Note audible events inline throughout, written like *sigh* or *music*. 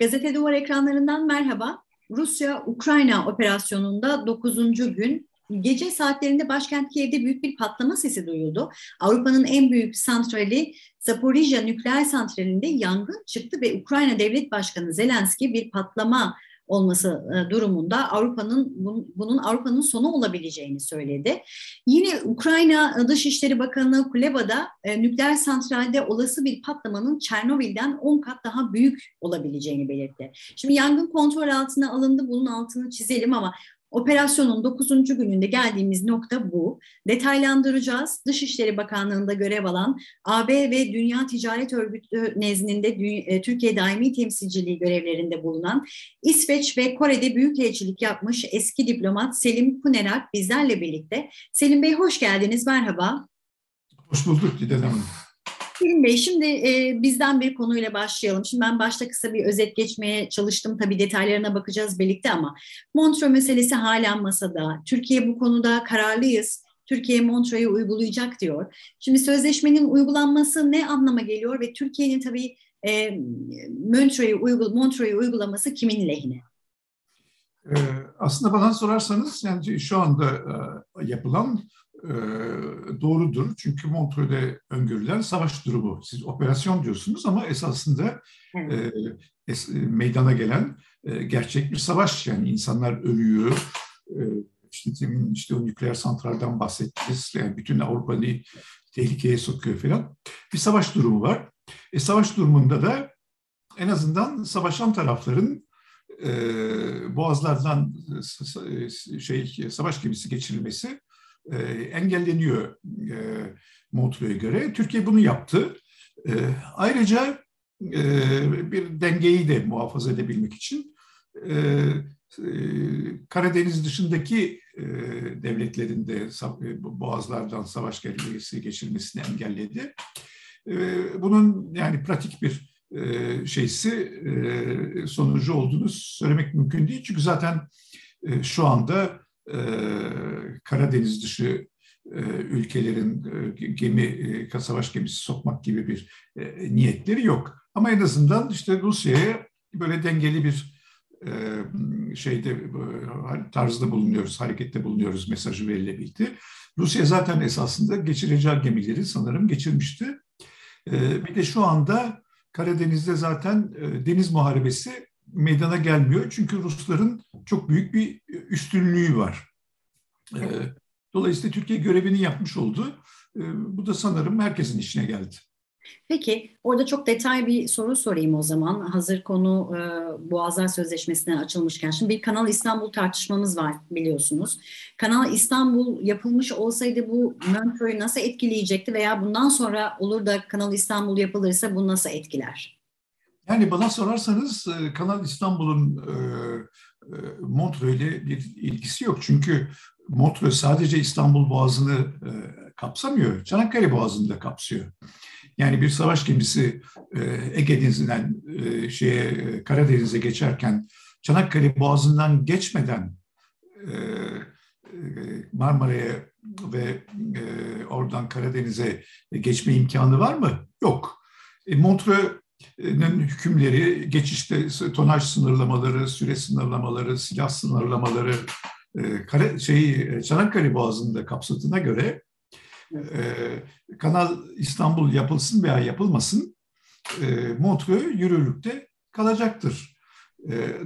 Gazete Duvar ekranlarından merhaba. Rusya-Ukrayna operasyonunda 9. gün gece saatlerinde başkent Kiev'de büyük bir patlama sesi duyuldu. Avrupa'nın en büyük santrali Zaporijya nükleer santralinde yangın çıktı ve Ukrayna Devlet Başkanı Zelenski bir patlama olması e, durumunda Avrupa'nın bunun Avrupa'nın sonu olabileceğini söyledi. Yine Ukrayna Dışişleri Bakanı Kuleba'da e, nükleer santralde olası bir patlamanın Çernobil'den 10 kat daha büyük olabileceğini belirtti. Şimdi yangın kontrol altına alındı. Bunun altını çizelim ama Operasyonun 9. gününde geldiğimiz nokta bu. Detaylandıracağız. Dışişleri Bakanlığı'nda görev alan AB ve Dünya Ticaret Örgütü nezdinde e, Türkiye Daimi Temsilciliği görevlerinde bulunan İsveç ve Kore'de büyükelçilik yapmış eski diplomat Selim Kunerak bizlerle birlikte. Selim Bey hoş geldiniz, merhaba. Hoş bulduk Didem Hanım. Selim Bey şimdi e, bizden bir konuyla başlayalım. Şimdi ben başta kısa bir özet geçmeye çalıştım. Tabii detaylarına bakacağız birlikte ama Montreux meselesi hala masada. Türkiye bu konuda kararlıyız. Türkiye Montreux'u uygulayacak diyor. Şimdi sözleşmenin uygulanması ne anlama geliyor ve Türkiye'nin tabii e, Montreux'u uygul Montreux'u uygulaması kimin lehine? Ee, aslında bana sorarsanız yani şu anda e, yapılan e, doğrudur. Çünkü Montreux'de öngörülen savaş durumu. Siz operasyon diyorsunuz ama esasında e, es, meydana gelen e, gerçek bir savaş. Yani insanlar ölüyor. E, işte, işte o nükleer santralden bahsettiniz. Yani bütün Avrupa'yı tehlikeye sokuyor falan. Bir savaş durumu var. E, savaş durumunda da en azından savaşan tarafların e, boğazlardan e, şey savaş gemisi geçirilmesi e, engelleniyor e, göre. Türkiye bunu yaptı. E, ayrıca e, bir dengeyi de muhafaza edebilmek için Karadeniz dışındaki e, devletlerin de boğazlardan savaş gemisi geçirmesini engelledi. Bunun yani pratik bir şeysi e, sonucu olduğunu söylemek mümkün değil. Çünkü zaten şu anda e, Karadeniz dışı e, ülkelerin e, gemi, e, savaş gemisi sokmak gibi bir e, niyetleri yok. Ama en azından işte Rusya'ya böyle dengeli bir e, şeyde e, tarzda bulunuyoruz, harekette bulunuyoruz mesajı verilebildi. Rusya zaten esasında geçireceği gemileri sanırım geçirmişti. E, bir de şu anda Karadeniz'de zaten e, deniz muharebesi meydana gelmiyor. Çünkü Rusların çok büyük bir üstünlüğü var. E, dolayısıyla Türkiye görevini yapmış oldu. E, bu da sanırım herkesin işine geldi. Peki orada çok detay bir soru sorayım o zaman. Hazır konu e, Boğazlar Sözleşmesi'ne açılmışken. Şimdi bir Kanal İstanbul tartışmamız var biliyorsunuz. Kanal İstanbul yapılmış olsaydı bu Montreux'u nasıl etkileyecekti veya bundan sonra olur da Kanal İstanbul yapılırsa bu nasıl etkiler? Yani bana sorarsanız e, Kanal İstanbul'un e, e, Montreux ile bir ilgisi yok. Çünkü Montreux sadece İstanbul Boğazı'nı kapsamıyor. Çanakkale Boğazı'nı da kapsıyor. Yani bir savaş gemisi Ege Denizi'nden şeye Karadeniz'e geçerken Çanakkale Boğazı'ndan geçmeden Marmara'ya ve oradan Karadeniz'e geçme imkanı var mı? Yok. Montreux hükümleri, geçişte tonaj sınırlamaları, süre sınırlamaları, silah sınırlamaları, e, kare, şeyi, Çanakkale Boğazı'nda kapsadığına göre e, Kanal İstanbul yapılsın veya yapılmasın Montreux yürürlükte kalacaktır.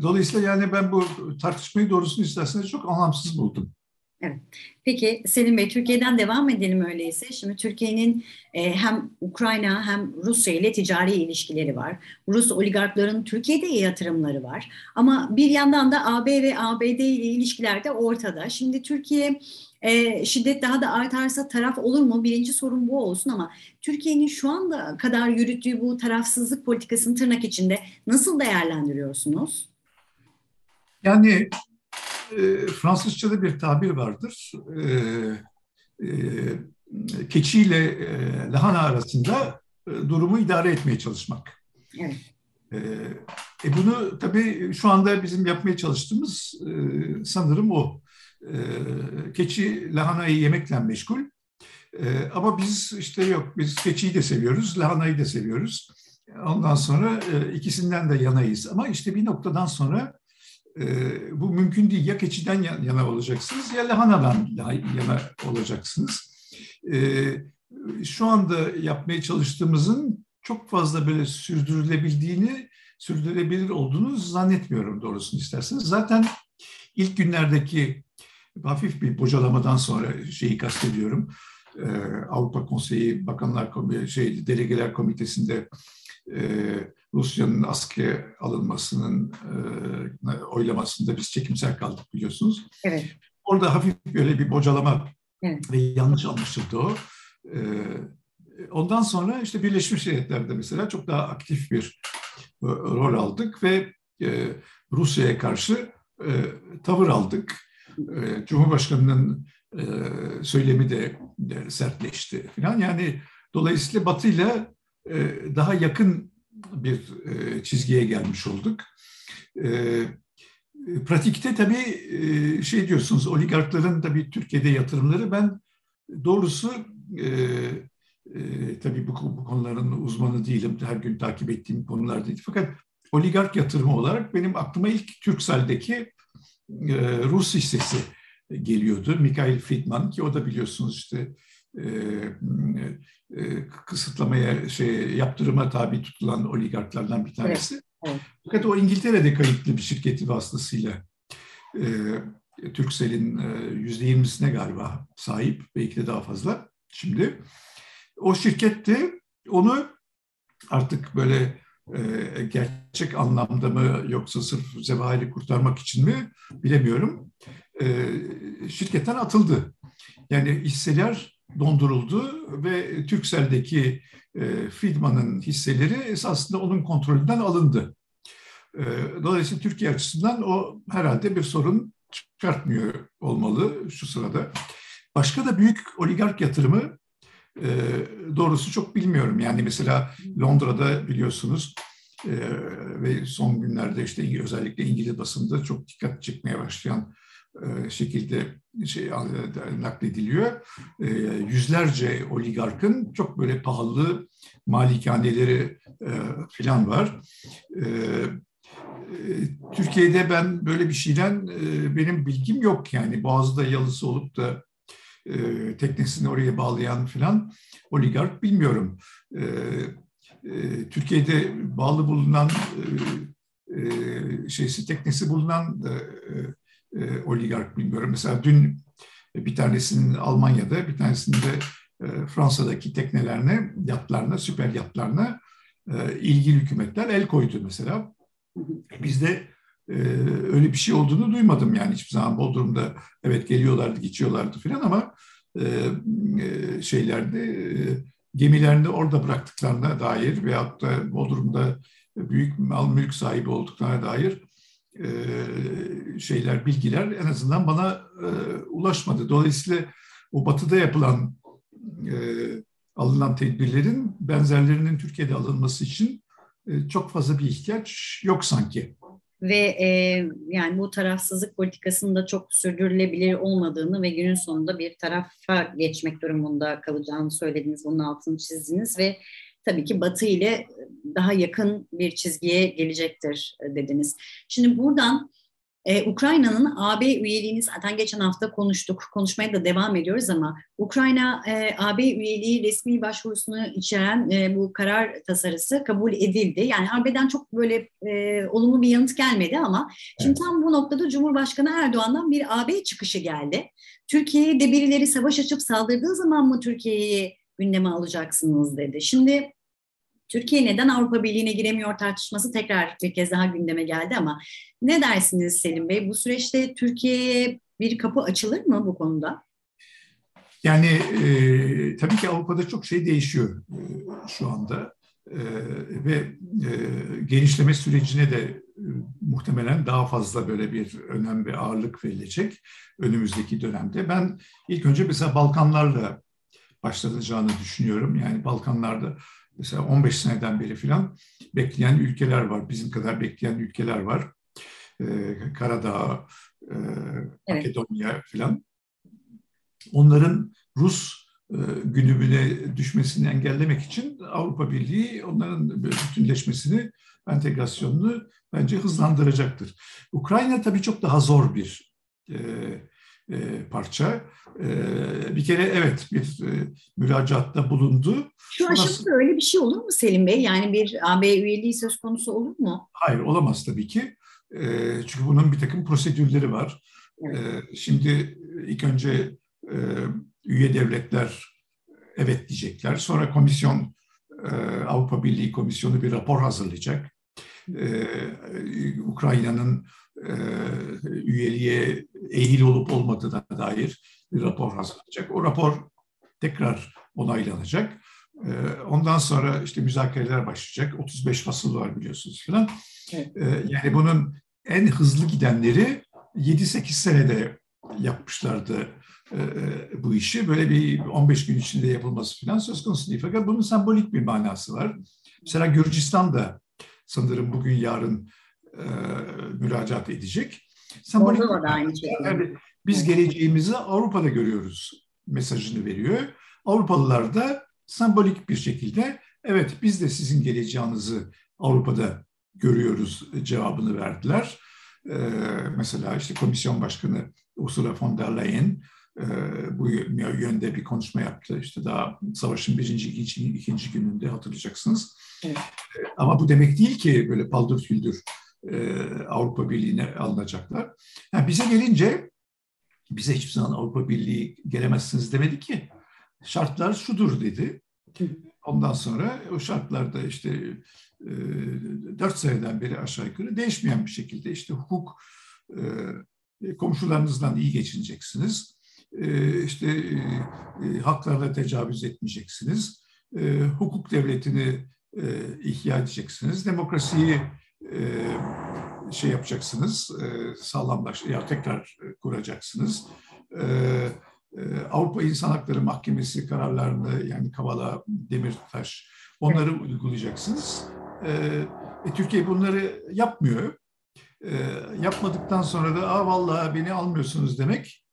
Dolayısıyla yani ben bu tartışmayı doğrusunu isterseniz çok anlamsız buldum. Evet. Peki Selim Bey Türkiye'den devam edelim öyleyse. Şimdi Türkiye'nin e, hem Ukrayna hem Rusya ile ticari ilişkileri var. Rus oligarkların Türkiye'de yatırımları var. Ama bir yandan da AB ve ABD ile ilişkiler de ortada. Şimdi Türkiye e, şiddet daha da artarsa taraf olur mu? Birinci sorun bu olsun ama Türkiye'nin şu anda kadar yürüttüğü bu tarafsızlık politikasını tırnak içinde nasıl değerlendiriyorsunuz? Yani e, Fransızca'da bir tabir vardır. E, e, keçi ile e, lahana arasında e, durumu idare etmeye çalışmak. Evet. E, e bunu tabii şu anda bizim yapmaya çalıştığımız e, sanırım o. E, keçi lahanayı yemekle meşgul. E, ama biz işte yok, biz keçiyi de seviyoruz, lahanayı da seviyoruz. ondan sonra e, ikisinden de yanayız. Ama işte bir noktadan sonra e, bu mümkün değil. Ya keçiden yana olacaksınız ya lahanadan yana olacaksınız. E, şu anda yapmaya çalıştığımızın çok fazla böyle sürdürülebildiğini, sürdürülebilir olduğunu zannetmiyorum doğrusunu isterseniz. Zaten ilk günlerdeki hafif bir bocalamadan sonra şeyi kastediyorum. Ee, Avrupa Konseyi Bakanlar Komitesi, şey, Delegeler Komitesi'nde e, Rusya'nın askıya alınmasının e, oylamasında biz çekimsel kaldık biliyorsunuz. Evet. Orada hafif böyle bir bocalama evet. ve yanlış anlaşıldı o. E, ondan sonra işte Birleşmiş Milletler'de mesela çok daha aktif bir e, rol aldık ve e, Rusya'ya karşı e, tavır aldık. E, Cumhurbaşkanı'nın e, söylemi de, sertleşti falan. Yani dolayısıyla Batı ile daha yakın bir e, çizgiye gelmiş olduk. E, pratikte tabii şey diyorsunuz, oligarkların tabii Türkiye'de yatırımları ben doğrusu tabii bu, konuların uzmanı değilim, her gün takip ettiğim konular değil. Fakat oligark yatırımı olarak benim aklıma ilk Türksel'deki Rus hissesi geliyordu. Mikhail Friedman ki o da biliyorsunuz işte e, e, kısıtlamaya şey yaptırıma tabi tutulan oligarklardan bir tanesi. Evet, evet. Fakat o İngiltere'de kayıtlı bir şirketi vasıtasıyla e, Turkcell'in yüzde yirmisine galiba sahip, belki de daha fazla şimdi. O şirket de onu artık böyle e, gerçek anlamda mı yoksa sırf zevali kurtarmak için mi bilemiyorum. E, şirketten atıldı. Yani hisseler donduruldu ve Türkcell'deki e, Friedman'ın hisseleri esasında onun kontrolünden alındı. E, dolayısıyla Türkiye açısından o herhalde bir sorun çıkartmıyor olmalı şu sırada. Başka da büyük oligark yatırımı e, doğrusu çok bilmiyorum. Yani mesela Londra'da biliyorsunuz e, ve son günlerde işte özellikle İngiliz basında çok dikkat çekmeye başlayan şekilde şey naklediliyor. E, yüzlerce oligarkın çok böyle pahalı malikaneleri e, falan var. Türkiye'de ben böyle bir şeyden benim bilgim yok yani Boğaz'da yalısı olup da teknesini oraya bağlayan falan oligark bilmiyorum. Türkiye'de bağlı bulunan şeysi teknesi bulunan e, oligark bilmiyorum. Mesela dün bir tanesinin Almanya'da, bir tanesinin de e, Fransa'daki teknelerine, yatlarına, süper yatlarına e, ilgili hükümetler el koydu mesela. Bizde e, öyle bir şey olduğunu duymadım yani hiçbir zaman Bodrum'da evet geliyorlardı, geçiyorlardı falan ama e, e, şeylerde e, gemilerini orada bıraktıklarına dair veyahut da Bodrum'da büyük mal mülk sahibi olduklarına dair e, şeyler, bilgiler en azından bana e, ulaşmadı. Dolayısıyla o batıda yapılan e, alınan tedbirlerin benzerlerinin Türkiye'de alınması için çok fazla bir ihtiyaç yok sanki. Ve e, yani bu tarafsızlık politikasının da çok sürdürülebilir olmadığını ve günün sonunda bir tarafa geçmek durumunda kalacağını söylediniz, bunun altını çizdiniz ve tabii ki Batı ile daha yakın bir çizgiye gelecektir e, dediniz. Şimdi buradan ee, Ukrayna'nın AB üyeliğini zaten geçen hafta konuştuk. Konuşmaya da devam ediyoruz ama Ukrayna e, AB üyeliği resmi başvurusunu içeren e, bu karar tasarısı kabul edildi. Yani AB'den çok böyle e, olumlu bir yanıt gelmedi ama şimdi tam bu noktada Cumhurbaşkanı Erdoğan'dan bir AB çıkışı geldi. Türkiye'ye de birileri savaş açıp saldırdığı zaman mı Türkiye'yi gündeme alacaksınız dedi. Şimdi Türkiye neden Avrupa Birliği'ne giremiyor tartışması tekrar bir kez daha gündeme geldi ama ne dersiniz Selim Bey? Bu süreçte Türkiye'ye bir kapı açılır mı bu konuda? Yani e, tabii ki Avrupa'da çok şey değişiyor e, şu anda e, ve e, genişleme sürecine de e, muhtemelen daha fazla böyle bir önem ve ağırlık verilecek önümüzdeki dönemde. Ben ilk önce mesela Balkanlarla başlanacağını düşünüyorum. Yani Balkanlarda mesela 15 seneden beri filan bekleyen ülkeler var. Bizim kadar bekleyen ülkeler var. Ee, Karadağ, e, evet. Makedonya filan. Onların Rus e, günümüne düşmesini engellemek için Avrupa Birliği onların bütünleşmesini, entegrasyonunu bence hızlandıracaktır. Ukrayna tabii çok daha zor bir e, e, parça. E, bir kere evet bir e, müracaatta bulundu. Şu aşamada öyle bir şey olur mu Selim Bey? Yani bir AB üyeliği söz konusu olur mu? Hayır olamaz tabii ki. E, çünkü bunun bir takım prosedürleri var. Evet. E, şimdi ilk önce e, üye devletler evet diyecekler. Sonra komisyon, e, Avrupa Birliği Komisyonu bir rapor hazırlayacak. E, Ukrayna'nın e, üyeliğe ehil olup olmadığına dair bir rapor hazırlayacak. O rapor tekrar onaylanacak. E, ondan sonra işte müzakereler başlayacak. 35 fasıl var biliyorsunuz falan. Evet. E, yani bunun en hızlı gidenleri 7-8 senede yapmışlardı e, e, bu işi. Böyle bir 15 gün içinde yapılması falan söz konusu değil. Fakat bunun sembolik bir manası var. Mesela Gürcistan da sanırım bugün yarın e, müracaat edecek. Sembolik. Yani biz geleceğimizi Avrupa'da görüyoruz mesajını veriyor. Avrupalılar da sembolik bir şekilde evet biz de sizin geleceğinizi Avrupa'da görüyoruz cevabını verdiler. Ee, mesela işte komisyon başkanı Ursula von der Leyen bu yönde bir konuşma yaptı. İşte daha savaşın birinci, ikinci, ikinci gününde hatırlayacaksınız. Evet. Ama bu demek değil ki böyle paldır küldür Avrupa Birliği'ne alınacaklar. Yani bize gelince bize hiçbir zaman Avrupa Birliği gelemezsiniz demedi ki. Şartlar şudur dedi. Ondan sonra o şartlarda işte dört seneden beri aşağı yukarı değişmeyen bir şekilde işte hukuk komşularınızdan iyi geçineceksiniz. E, işte e, e, haklarla tecavüz etmeyeceksiniz. Hukuk devletini ihya edeceksiniz. Demokrasiyi şey yapacaksınız, sağlamlaş, ya tekrar kuracaksınız. Avrupa İnsan Hakları Mahkemesi kararlarını yani Kavala, Demirtaş onları evet. uygulayacaksınız. E, Türkiye bunları yapmıyor. E, yapmadıktan sonra da Aa, vallahi beni almıyorsunuz demek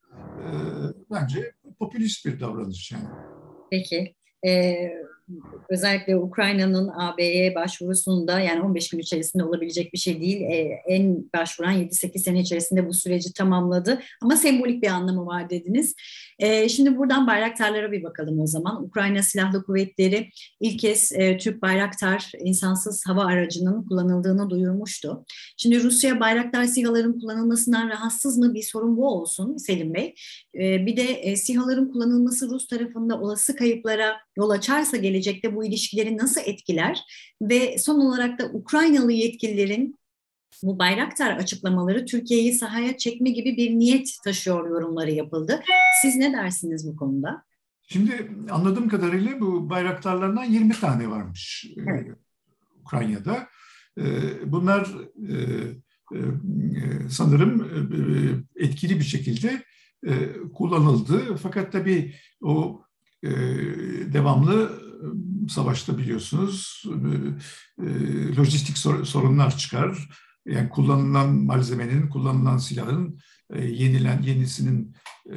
bence popülist bir davranış yani. Peki. Ee, özellikle Ukrayna'nın AB'ye başvurusunda yani 15 gün içerisinde olabilecek bir şey değil. E, en başvuran 7-8 sene içerisinde bu süreci tamamladı. Ama sembolik bir anlamı var dediniz. E, şimdi buradan bayraktarlara bir bakalım o zaman. Ukrayna Silahlı Kuvvetleri ilk kez e, Türk Bayraktar insansız hava aracının kullanıldığını duyurmuştu. Şimdi Rusya Bayraktar SİHA'ların kullanılmasından rahatsız mı bir sorun bu olsun Selim Bey. E, bir de e, SİHA'ların kullanılması Rus tarafında olası kayıplara yol açarsa gelecekte bu ilişkileri nasıl etkiler? Ve son olarak da Ukraynalı yetkililerin bu Bayraktar açıklamaları Türkiye'yi sahaya çekme gibi bir niyet taşıyor yorumları yapıldı. Siz ne dersiniz bu konuda? Şimdi anladığım kadarıyla bu bayraktarlardan 20 tane varmış e, evet. Ukrayna'da. E, bunlar e, sanırım etkili bir şekilde kullanıldı. Fakat tabii o devamlı savaşta biliyorsunuz lojistik sorunlar çıkar yani kullanılan malzemenin, kullanılan silahın e, yenilen yenisinin e,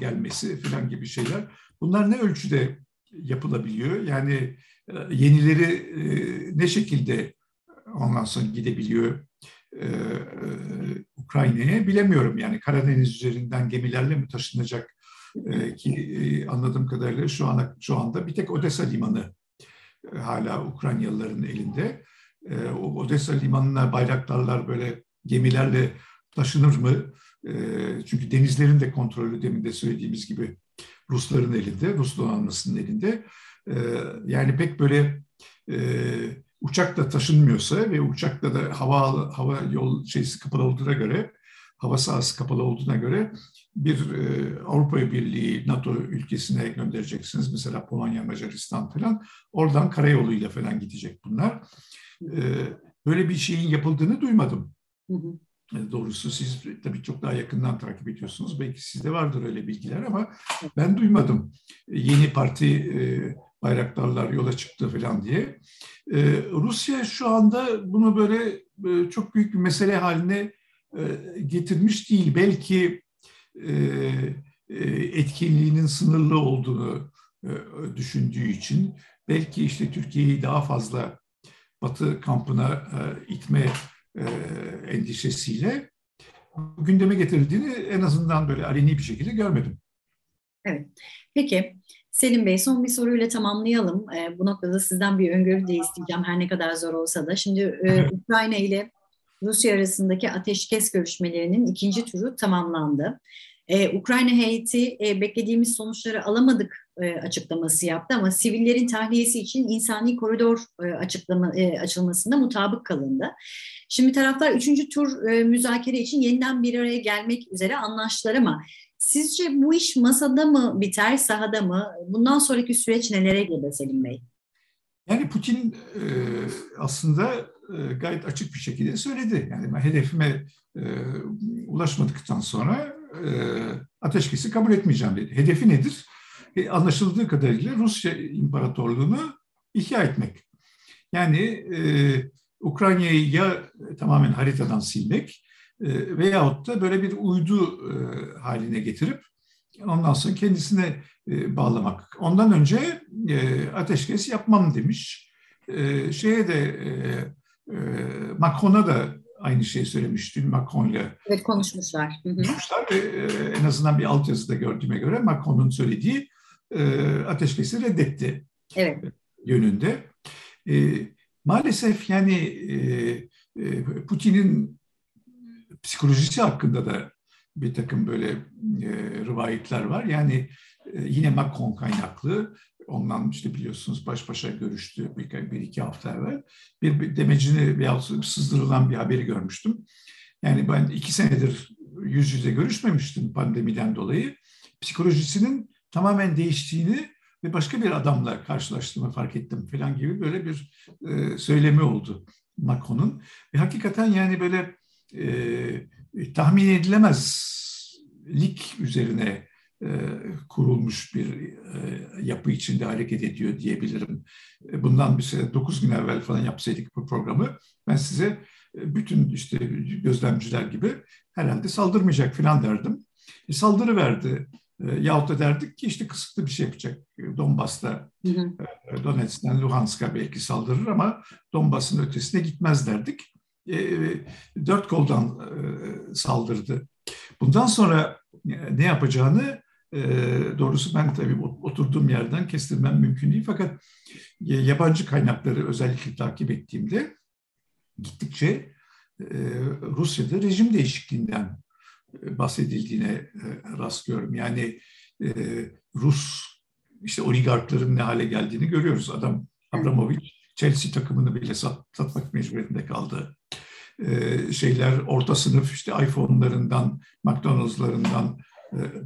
gelmesi falan gibi şeyler. Bunlar ne ölçüde yapılabiliyor? Yani e, yenileri ne şekilde ondan sonra gidebiliyor e, Ukrayna'ya bilemiyorum. Yani Karadeniz üzerinden gemilerle mi taşınacak e, ki e, anladığım kadarıyla şu anda şu anda bir tek Odessa limanı e, hala Ukraynalıların elinde e, Odessa limanına bayraklarlar böyle gemilerle taşınır mı? E, çünkü denizlerin de kontrolü demin de söylediğimiz gibi Rusların elinde, Rus donanmasının elinde. E, yani pek böyle e, uçakla taşınmıyorsa ve uçakla da hava hava yol şeysi kapalı olduğuna göre hava sahası kapalı olduğuna göre bir e, Avrupa Birliği NATO ülkesine göndereceksiniz. Mesela Polonya, Macaristan falan. Oradan karayoluyla falan gidecek bunlar. Ee, böyle bir şeyin yapıldığını duymadım. Hı hı. Ee, doğrusu siz tabii çok daha yakından takip ediyorsunuz. Belki sizde vardır öyle bilgiler ama ben duymadım. Yeni parti e, bayraktarlar yola çıktı falan diye. Rusya şu anda bunu böyle e, çok büyük bir mesele haline e, getirmiş değil. Belki etkinliğinin sınırlı olduğunu düşündüğü için belki işte Türkiye'yi daha fazla Batı kampına itme endişesiyle gündeme getirildiğini en azından böyle aleni bir şekilde görmedim. Evet. Peki Selim Bey son bir soruyla tamamlayalım. E, bu noktada sizden bir öngörü de isteyeceğim her ne kadar zor olsa da. Şimdi e, *laughs* Ukrayna ile Rusya arasındaki ateşkes görüşmelerinin ikinci turu tamamlandı. Ee, Ukrayna heyeti e, beklediğimiz sonuçları alamadık e, açıklaması yaptı ama sivillerin tahliyesi için insani koridor e, açıklama e, açılmasında mutabık kalındı. Şimdi taraflar üçüncü tur e, müzakere için yeniden bir araya gelmek üzere anlaştılar ama sizce bu iş masada mı biter, sahada mı? Bundan sonraki süreç nelere gelir Selim Bey? Yani Putin e, aslında gayet açık bir şekilde söyledi. Yani ben hedefime e, ulaşmadıktan sonra e, ateşkesi kabul etmeyeceğim dedi. Hedefi nedir? E, anlaşıldığı kadarıyla Rusya İmparatorluğunu ihya etmek. Yani e, Ukrayna'yı ya tamamen haritadan silmek e, veyahut da böyle bir uydu e, haline getirip ondan sonra kendisine e, bağlamak. Ondan önce e, ateşkes yapmam demiş. E, şeye de e, e, Macron'a da aynı şeyi söylemiş dün Macron'la. Evet konuşmuşlar. Konuşmuşlar ve e, en azından bir altyazıda gördüğüme göre Macron'un söylediği e, ateşkesi reddetti evet. yönünde. E, maalesef yani Putin'in psikolojisi hakkında da bir takım böyle rivayetler var. Yani yine Macron kaynaklı. Ondan işte biliyorsunuz baş başa görüştü bir, bir iki hafta evvel. Bir, bir demecini veya sızdırılan bir haberi görmüştüm. Yani ben iki senedir yüz yüze görüşmemiştim pandemiden dolayı. Psikolojisinin tamamen değiştiğini ve başka bir adamla karşılaştığımı fark ettim falan gibi böyle bir e, söylemi oldu Macron'un. Ve hakikaten yani böyle e, tahmin edilemezlik üzerine kurulmuş bir e, yapı içinde hareket ediyor diyebilirim. E, bundan bir sene dokuz gün evvel falan yapsaydık bu programı ben size e, bütün işte gözlemciler gibi herhalde saldırmayacak falan derdim. E, saldırı verdi. E, yahut da derdik ki işte kısıtlı bir şey yapacak. Donbas'ta, hı hı. E, Donetsk'ten Luhansk'a belki saldırır ama Donbas'ın ötesine gitmez derdik. E, dört koldan e, saldırdı. Bundan sonra e, ne yapacağını doğrusu ben tabii oturduğum yerden kestirmem mümkün değil. Fakat yabancı kaynakları özellikle takip ettiğimde gittikçe Rusya'da rejim değişikliğinden bahsedildiğine rastlıyorum. Yani Rus işte oligarkların ne hale geldiğini görüyoruz. Adam Abramovich Chelsea takımını bile sat, satmak mecburiyetinde kaldı. Ee, şeyler orta sınıf işte iPhone'larından, McDonald's'larından e,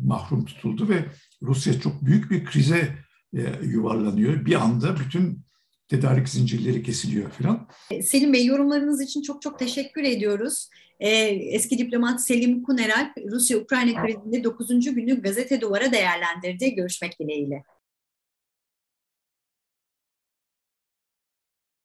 mahrum tutuldu ve Rusya çok büyük bir krize e, yuvarlanıyor. Bir anda bütün tedarik zincirleri kesiliyor falan. Selim Bey yorumlarınız için çok çok teşekkür ediyoruz. Eski diplomat Selim Kuneralp Rusya-Ukrayna krizinde 9. günü gazete duvara değerlendirdi. Görüşmek dileğiyle.